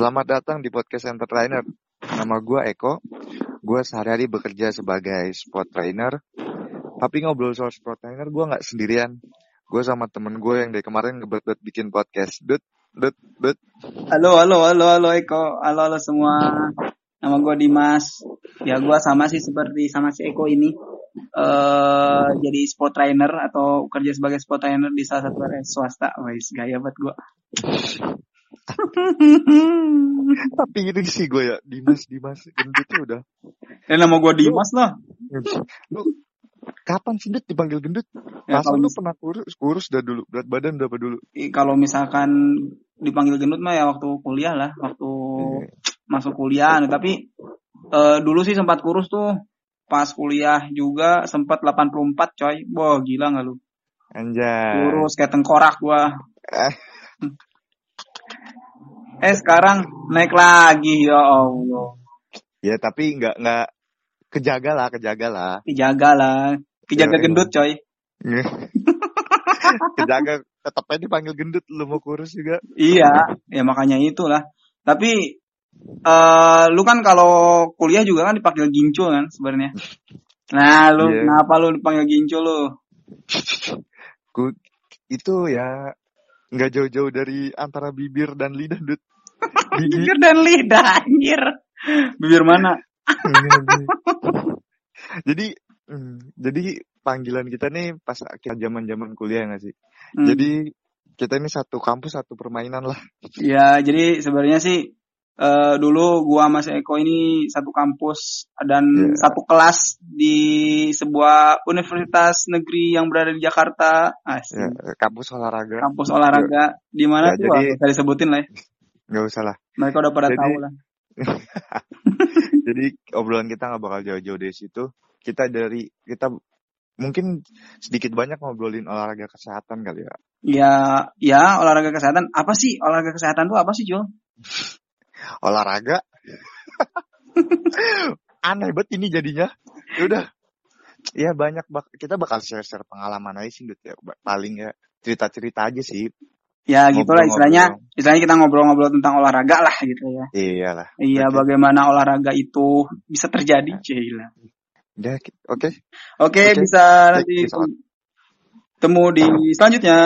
Selamat datang di podcast Entertainer. Nama gue Eko. Gue sehari-hari bekerja sebagai sport trainer. Tapi ngobrol soal sport trainer gue nggak sendirian. Gue sama temen gue yang dari kemarin ngebet bikin podcast. Dut, dut, dut. Halo, halo, halo, halo Eko. Halo, halo semua. Nama gue Dimas. Ya gue sama sih seperti sama si Eko ini. eh jadi sport trainer atau kerja sebagai sport trainer di salah satu swasta. Wais, gaya banget gue. Tapi ini sih gue ya, Dimas, Dimas. Gendut tuh udah. Eh nama gue Dimas lah. Lu kapan sih dipanggil gendut? Ya, Masa lu mis- pernah kurus, kurus dah dulu, berat badan berapa dulu? kalau misalkan dipanggil gendut mah ya waktu kuliah lah, waktu masuk kuliah. Tapi eh, dulu sih sempat kurus tuh. Pas kuliah juga sempat 84 coy. Wah gila nggak lu? Anjay. Kurus kayak tengkorak gua. Eh. Sekarang naik lagi ya Allah. Ya tapi nggak nggak kejaga lah, kejaga lah. Dijaga lah. Dijaga Ya, gendut coy. kejaga tetap aja dipanggil gendut lu mau kurus juga. Iya, ya makanya itulah. Tapi eh lu kan kalau kuliah juga kan dipanggil gincu kan sebenarnya. Nah, lu Iya. kenapa lu dipanggil gincu lu? Ku, itu ya nggak jauh-jauh dari antara bibir dan lidah dut. Gigi. Bibir dan lidah anjir. Bibir mana? jadi hmm, jadi panggilan kita nih pas akhir zaman-zaman kuliah nggak sih? Hmm. Jadi kita ini satu kampus satu permainan lah. Ya, jadi sebenarnya sih eh dulu gua sama si Eko ini satu kampus dan Iya. satu kelas di sebuah universitas negeri yang berada di Jakarta. Asik. Ya, kampus olahraga. Kampus olahraga di mana Ya, tuh? jadi- Bisa disebutin lah ya. Nggak usah lah. Mereka udah pada Jadi- tahu lah. Jadi obrolan kita nggak bakal jauh-jauh dari situ. Kita dari kita mungkin sedikit banyak ngobrolin olahraga kesehatan kali ya. Ya, ya olahraga kesehatan. Apa sih olahraga kesehatan tuh apa sih, Jul? Olahraga. Aneh banget ini jadinya. Ya udah. Ya banyak bak kita bakal share-share pengalaman aja sih Dut, ya. Paling ya cerita-cerita aja sih. Ya, gitulah istilahnya. Ngobrol-ngobrol. Istilahnya kita ngobrol-ngobrol tentang olahraga lah gitu ya. Iyalah. Iya, Oke. bagaimana olahraga itu bisa terjadi, Cila. Udah, oke. Oke, Oke. bisa Baik, nanti bisa. temu di selanjutnya.